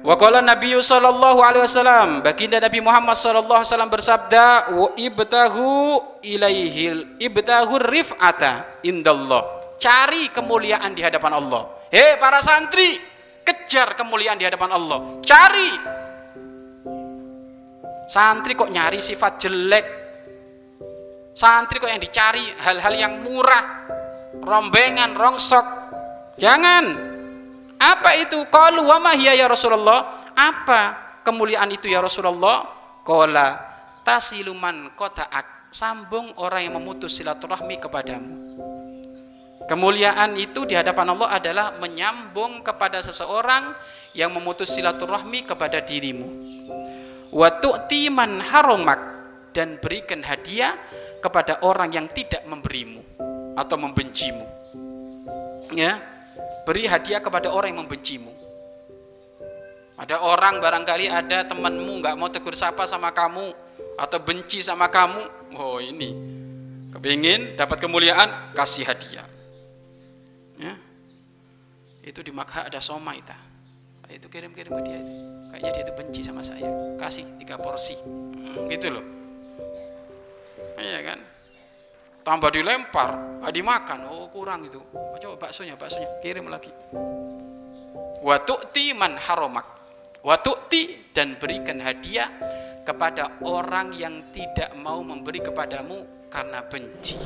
Wa qala Nabi sallallahu alaihi wasallam, baginda Nabi Muhammad sallallahu alaihi wasallam bersabda, "Wa ibtahu ilaihil ibtahu rif'ata indallah." Cari kemuliaan di hadapan Allah. Hei para santri, kejar kemuliaan di hadapan Allah. Cari. Santri kok nyari sifat jelek? Santri kok yang dicari hal-hal yang murah, rombengan, rongsok. Jangan. Apa itu? Qalu wa ya Rasulullah? Apa kemuliaan itu ya Rasulullah? Qala tasiluman qata'ak. Sambung orang yang memutus silaturahmi kepadamu. Kemuliaan itu di hadapan Allah adalah menyambung kepada seseorang yang memutus silaturahmi kepada dirimu. Wa tu'ti man haromak dan berikan hadiah kepada orang yang tidak memberimu atau membencimu. Ya, beri hadiah kepada orang yang membencimu. Ada orang barangkali ada temanmu nggak mau tegur sapa sama kamu atau benci sama kamu. Oh ini kepingin dapat kemuliaan kasih hadiah. Ya. Itu di Makha ada soma itu. Itu kirim-kirim ke dia itu. Kayaknya dia itu benci sama saya. Kasih tiga porsi. Hmm, gitu loh. Iya kan? Tambah dilempar, ah, dimakan, oh kurang itu. Oh, coba baksonya, baksonya, kirim lagi. Watu'ti man haromak. Watu'ti dan berikan hadiah kepada orang yang tidak mau memberi kepadamu karena benci.